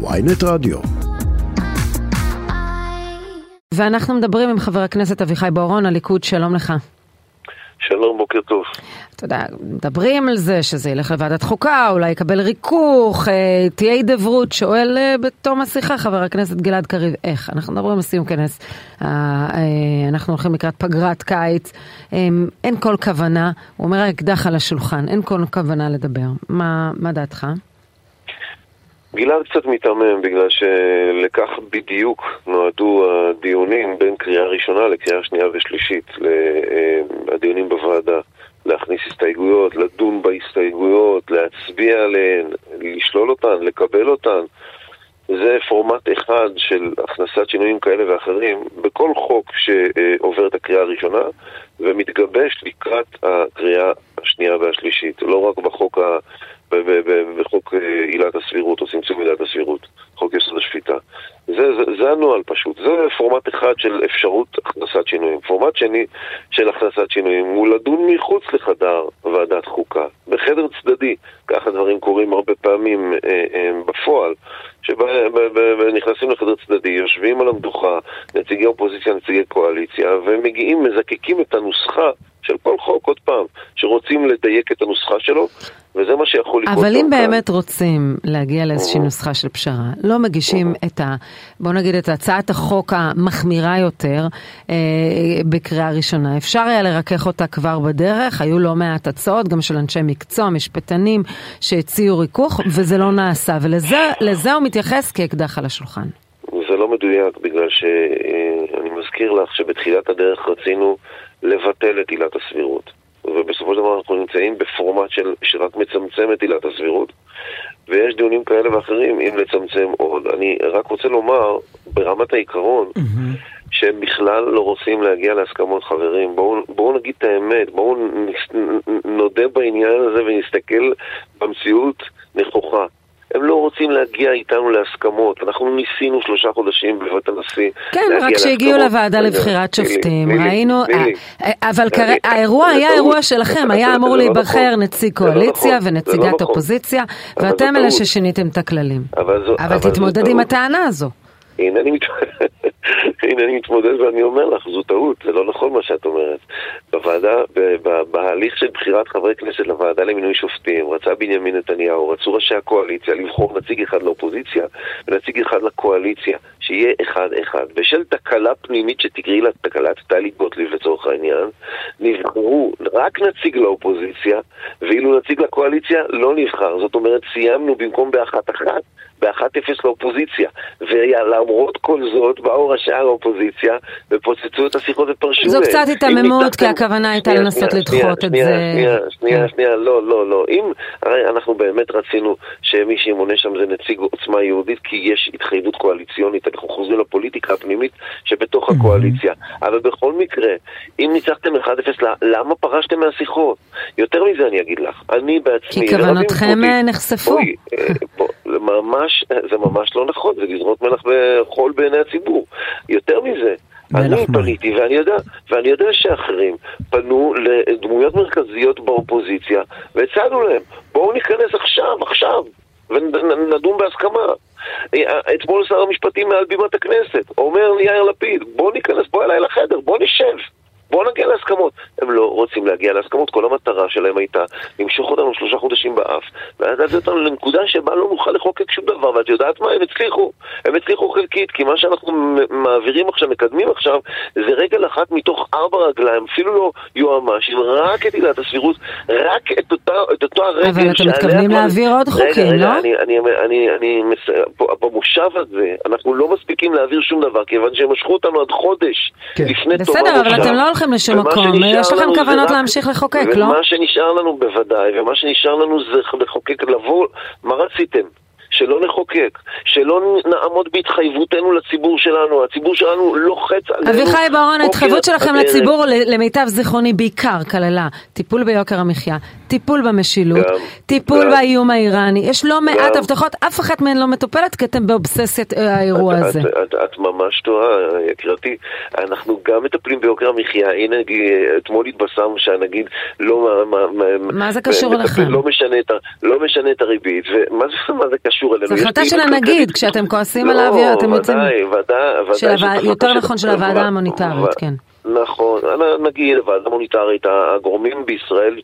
ויינט רדיו. ואנחנו מדברים עם חבר הכנסת אביחי בוארון, הליכוד, שלום לך. שלום, בוקר טוב. אתה יודע, מדברים על זה שזה ילך לוועדת חוקה, אולי יקבל ריכוך, אה, תהיה הידברות, שואל אה, בתום השיחה חבר הכנסת גלעד קריב, איך? אנחנו מדברים על סיום כנס, אה, אה, אנחנו הולכים לקראת פגרת קיץ, אה, אין כל כוונה, הוא אומר האקדח על השולחן, אין כל כוונה לדבר. מה, מה דעתך? גלעד קצת מיתמם בגלל שלכך בדיוק נועדו הדיונים בין קריאה ראשונה לקריאה שנייה ושלישית, אה, הדיונים בוועדה. להכניס הסתייגויות, לדון בהסתייגויות, להצביע עליהן, לשלול אותן, לקבל אותן. זה פורמט אחד של הכנסת שינויים כאלה ואחרים בכל חוק שעובר את הקריאה הראשונה ומתגבש לקראת הקריאה השנייה והשלישית, לא רק בחוק ה... בחוק אה, עילת הסבירות או צמצום עילת הסבירות, חוק יסוד השפיטה. זה, זה, זה הנוהל פשוט, זה פורמט אחד של אפשרות הכנסת שינויים. פורמט שני של הכנסת שינויים הוא לדון מחוץ לחדר ועדת חוקה, בחדר צדדי, ככה דברים קורים הרבה פעמים אה, אה, בפועל, שנכנסים לחדר צדדי, יושבים על המדוכה, נציגי אופוזיציה, נציגי קואליציה, ומגיעים, מזקקים את הנוסחה של כל חוק, עוד פעם, שרוצים לדייק את הנוסחה שלו, וזה מה שיכול לקרות. אבל אם באמת. רוצים להגיע לאיזושהי נוסחה של פשרה, לא מגישים את ה... בוא נגיד את הצעת החוק המחמירה יותר אה, בקריאה ראשונה. אפשר היה לרכך אותה כבר בדרך, היו לא מעט הצעות, גם של אנשי מקצוע, משפטנים, שהציעו ריכוך, וזה לא נעשה, ולזה הוא מתייחס כאקדח על השולחן. זה לא מדויק, בגלל שאני מזכיר לך שבתחילת הדרך רצינו לבטל את עילת הסבירות. ובסופו של דבר אנחנו נמצאים בפורמט של, שרק מצמצם את עילת הסבירות, ויש דיונים כאלה ואחרים אם לצמצם עוד. אני רק רוצה לומר, ברמת העיקרון, mm-hmm. שהם בכלל לא רוצים להגיע להסכמות חברים. בואו בוא נגיד את האמת, בואו נודה בעניין הזה ונסתכל במציאות נכוחה. הם לא רוצים להגיע איתנו להסכמות. אנחנו ניסינו שלושה חודשים בבית הנשיא כן, רק כשהגיעו לוועדה לבחירת שופטים, ראינו... אה, אבל האירוע היה אירוע שלכם, היה אמור לא להיבחר נכון. נציג לא קואליציה נכון. ונציגת לא נכון. אופוזיציה, ואתם אלה ששיניתם את הכללים. אבל תתמודד עם הטענה הזו. הנה אני, מתמודד ואני אומר לך, זו טעות, זה לא נכון מה שאת אומרת. בוועדה, בהליך של בחירת חברי כנסת לוועדה למינוי שופטים, רצה בנימין נתניהו, רצו ראשי הקואליציה לבחור נציג אחד לאופוזיציה ונציג אחד לקואליציה, שיהיה אחד-אחד. בשל תקלה פנימית שתקראי לה תקלת טלי גוטליב לצורך העניין, נבחרו רק נציג לאופוזיציה, ואילו נציג לקואליציה לא נבחר. זאת אומרת, סיימנו במקום באחת-אחת, ב-1-0 לאופוזיציה. ולמרות כל זאת, באו ראשי האופוזיציה ופוצצו את השיחות ופרשו זו קצת היתממות, כי הכוונה הייתה לנסות לדחות את זה. שנייה, שנייה, שנייה, לא, לא, לא. אם, הרי אנחנו באמת רצינו שמי שימונה שם זה נציג עוצמה יהודית, כי יש התחייבות קואליציונית, אנחנו חוזרים לפוליטיקה הפנימית שבתוך הקואליציה. אבל בכל מקרה, אם ניצחתם 1-0, למה פרשתם מהשיחות? יותר מזה אני אגיד לך, אני בעצמי... כי כוונותיכם נחשפו. ממש, זה ממש לא נכון, זה לזרות מלח בחול בעיני הציבור. יותר מזה, אני פניתי, ואני יודע, ואני יודע שאחרים פנו לדמויות מרכזיות באופוזיציה, והצענו להם, בואו ניכנס עכשיו, עכשיו, ונדון בהסכמה. אתמול שר המשפטים מעל בימת הכנסת אומר יאיר לפיד, בואו ניכנס, בואו אליי לחדר, בואו נשב. בואו נגיע להסכמות. הם לא רוצים להגיע להסכמות, כל המטרה שלהם הייתה למשוך אותנו שלושה חודשים באף, ואז להביא אותנו לנקודה שבה לא נוכל לחוקק שום דבר, ואת יודעת מה? הם הצליחו. הם הצליחו חלקית, כי מה שאנחנו מעבירים עכשיו, מקדמים עכשיו, זה רגל אחת מתוך ארבע רגליים, אפילו לא יועמ"שים, רק את עילת הסבירות, רק את, אותה, את אותו הרגל אבל אתם מתכוונים להעביר עוד חוקים, לא? רגע, אני, אני, אני, אני, במושב הזה, אנחנו לא מספיקים להעביר שום דבר, כיוון שהם משכו אותנו עד חודש כן. לפני תום המושב. הולכים לשום מקום, יש לכם כוונות להמשיך לחוקק, לא? ומה שנשאר לנו בוודאי, ומה שנשאר לנו זה לחוקק, לבוא, מה רציתם? שלא נחוקק, שלא נעמוד בהתחייבותנו לציבור שלנו, הציבור שלנו לוחץ עלינו. אביחי ברון, ההתחייבות שלכם לציבור, למיטב זיכרוני, בעיקר כללה טיפול ביוקר המחיה, טיפול במשילות, גם, טיפול גם, באיום האיראני, יש לא מעט גם, הבטחות, אף אחת מהן לא מטופלת כי אתם באובססיית אה, האירוע את, הזה. את, את, את ממש טועה, יקירתי, אנחנו גם מטפלים ביוקר המחיה, הנה אתמול התבשרנו שהנגיד לא... מה, מה, מה זה קשור אליכם? לא לא משנה את הריבית, ומה זה, זה קשור אלינו? זו החלטה של הנגיד, כשאתם כועסים לא, עליו, אתם יוצאים... ודאי, ודאי, ודאי. יותר נכון של הוועדה המוניטרית, כן. נכון, נגיד ועדה מוניטרית, הגורמים בישראל,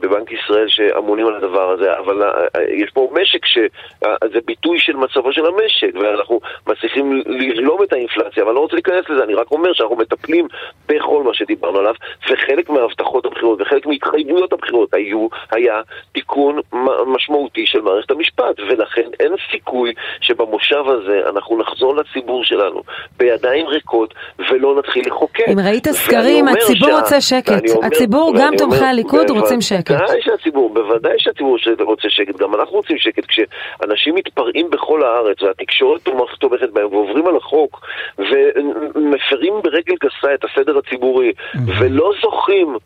בבנק ישראל שאמונים על הדבר הזה, אבל אה, אה, יש פה משק שזה ביטוי של מצבו של המשק, ואנחנו מצליחים לבלום את האינפלציה, אבל לא רוצה להיכנס לזה, אני רק אומר שאנחנו מטפלים בכל מה שדיברנו עליו, וחלק מהבטחות הבחירות וחלק מהתחייבויות הבחירות היו, היה תיקון משמעותי של מערכת המשפט, ולכן אין סיכוי שבמושב הזה אנחנו נחזור לציבור שלנו בידיים ריקות ולא נתחיל לחוקק. ראית סקרים, הציבור רוצה שקט. הציבור, גם תומכי הליכוד רוצים שקט. בוודאי שהציבור, בוודאי שהציבור ש- רוצה שקט, גם אנחנו רוצים שקט. כשאנשים מתפרעים בכל הארץ והתקשורת תומכ- תומכת בהם ועוברים על החוק ומפרים ברגל גסה את הסדר הציבורי ולא זוכים,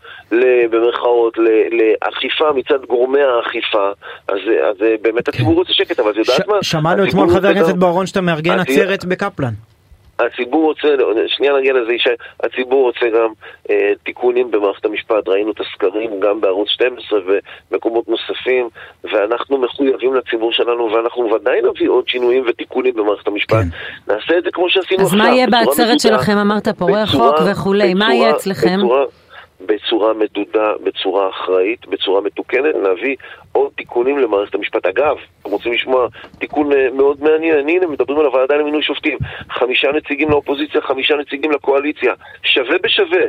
במרכאות, לאכיפה מצד גורמי האכיפה, אז אז באמת הציבור רוצה שקט, אבל את יודעת מה? שמענו אתמול חבר הכנסת בוארון שאתה מארגן עצרת בקפלן. הציבור רוצה, שנייה נגיע לזה, ישי, הציבור רוצה גם אה, תיקונים במערכת המשפט, ראינו את הסקרים גם בערוץ 12 ומקומות נוספים, ואנחנו מחויבים לציבור שלנו, ואנחנו ודאי נביא עוד שינויים ותיקונים במערכת המשפט. כן. נעשה את זה כמו שעשינו אז עכשיו. מה יהיה בעצרת שלכם? אמרת פורעי חוק וכולי, מה יהיה אצלכם? בצורה- בצורה מדודה, בצורה אחראית, בצורה מתוקנת, נביא עוד תיקונים למערכת המשפט. אגב, אתם רוצים לשמוע תיקון אה, מאוד מעניין, הנה מדברים על הוועדה למינוי שופטים. חמישה נציגים לאופוזיציה, חמישה נציגים לקואליציה. שווה בשווה.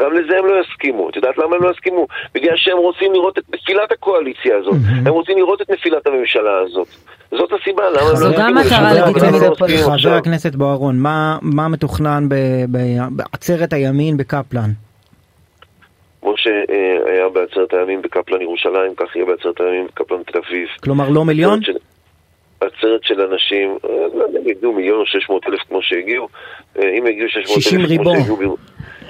גם לזה הם לא יסכימו. את יודעת למה הם לא יסכימו? בגלל שהם רוצים לראות את נפילת הקואליציה הזאת. הם רוצים לראות את נפילת הממשלה הזאת. זאת הסיבה, למה הם לא זו יסכימו? גם מטרה למה הם לא לגיטימית מסכימים חבר? הכנסת בוארון, מה- מה מתוכנן בעצרת הימין בקפלן? כמו שהיה בעצרת הימים בקפלן ירושלים, כך יהיה בעצרת הימים בקפלן תל אביב. כלומר לא מיליון? עצרת של- עצרת של אנשים, אה, לא הגיעו מיליון או 600 אלף כמו שהגיעו, אה, אם הגיעו 600 אלף 60 כמו. שהגיעו,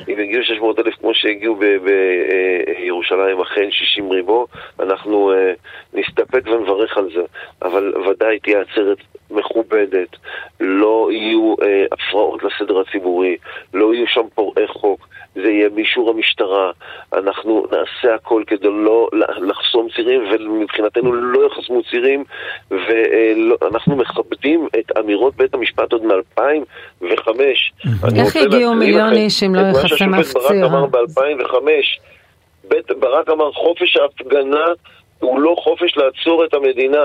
אם הגיעו 600 אלף כמו שהגיעו בירושלים, אכן 60 ריבוע, אנחנו אה, נסתפק ונברך על זה, אבל ודאי תהיה עצרת מכובדת, לא יהיו אה, הפרעות לסדר הציבורי, לא יהיו שם פורעי חוק. זה יהיה באישור המשטרה, אנחנו נעשה הכל כדי לא לחסום צירים ומבחינתנו לא יחסמו צירים ואנחנו מכבדים את אמירות בית המשפט עוד מ-2005 איך הגיעו מיליון איש אם לא יחסם אף ברק ציר? אמר ב-2005 ברק אמר חופש ההפגנה הוא לא חופש לעצור את המדינה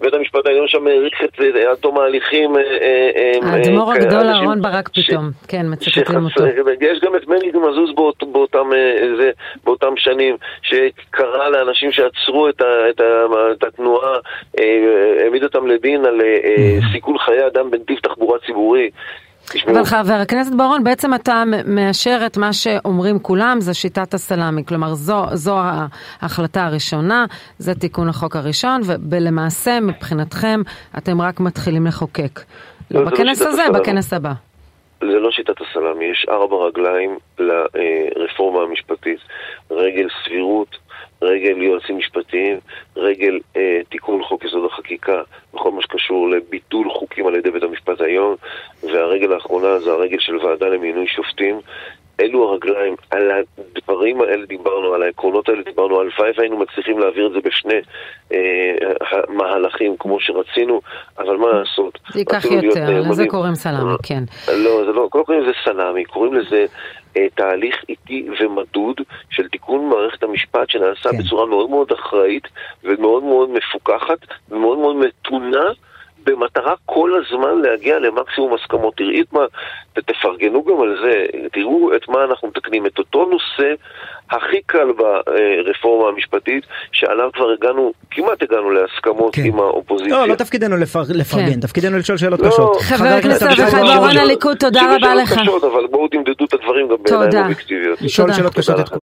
בית המשפט העליון שם האריך את זה עד תום ההליכים. אה, אה, אה, האדמו"ר הגדול אהרון ברק פתאום, כן, מצטטים אותו. יש גם את מני מזוז באות, באותם, שנים, שקרא לאנשים שעצרו את, התנועה, העמיד אותם לדין על אה, סיכול חיי אדם בנתיב תחבורה ציבורי. אבל חבר הכנסת בוארון, בעצם אתה מאשר את מה שאומרים כולם, זה שיטת הסלאמי. כלומר, זו, זו ההחלטה הראשונה, זה תיקון החוק הראשון, ולמעשה, מבחינתכם, אתם רק מתחילים לחוקק. לא לא, לא בכנס שיטת הזה, הסלאמי. בכנס הבא. זה לא שיטת הסלאמי, יש ארבע רגליים לרפורמה המשפטית. רגל סבירות, רגל יועצים משפטיים, רגל אה, תיקון חוק יסוד החקיקה, בכל מה שקשור לביטול חוקים על ידי בית המשפט העליון, והרגל האחרונה זה הרגל של ועדה למינוי שופטים. אלו הרגליים, על הדברים האלה דיברנו, על העקרונות האלה דיברנו, הלוואי והיינו מצליחים להעביר את זה בשני אה, מהלכים כמו שרצינו, אבל מה לעשות? זה ייקח יותר, לזה. קוראים סלאמי, כן. לא, זה לא, לא קוראים לזה סלאמי, קוראים לזה אה, תהליך איטי ומדוד של תיקון מערכת המשפט שנעשה כן. בצורה מאוד מאוד אחראית ומאוד מאוד מפוקחת ומאוד מאוד מתונה. במטרה כל הזמן להגיע למקסימום הסכמות. תראי את מה, תפרגנו גם על זה, תראו את מה אנחנו מתקנים, את אותו נושא הכי קל ברפורמה המשפטית, שעליו כבר הגענו, כמעט הגענו להסכמות כן. עם האופוזיציה. לא, לא תפקידנו לפר- לפרגן, כן. תפקידנו לשאול שאלות לא, קשות. חבר הכנסת אביחי בוארון, בוארון הליכוד, תודה רבה לך. קשות, אבל בואו תמדדו את הדברים גם תודה. בעיניים אובייקטיביות. לשאול תודה. שאלות קשות את לכם.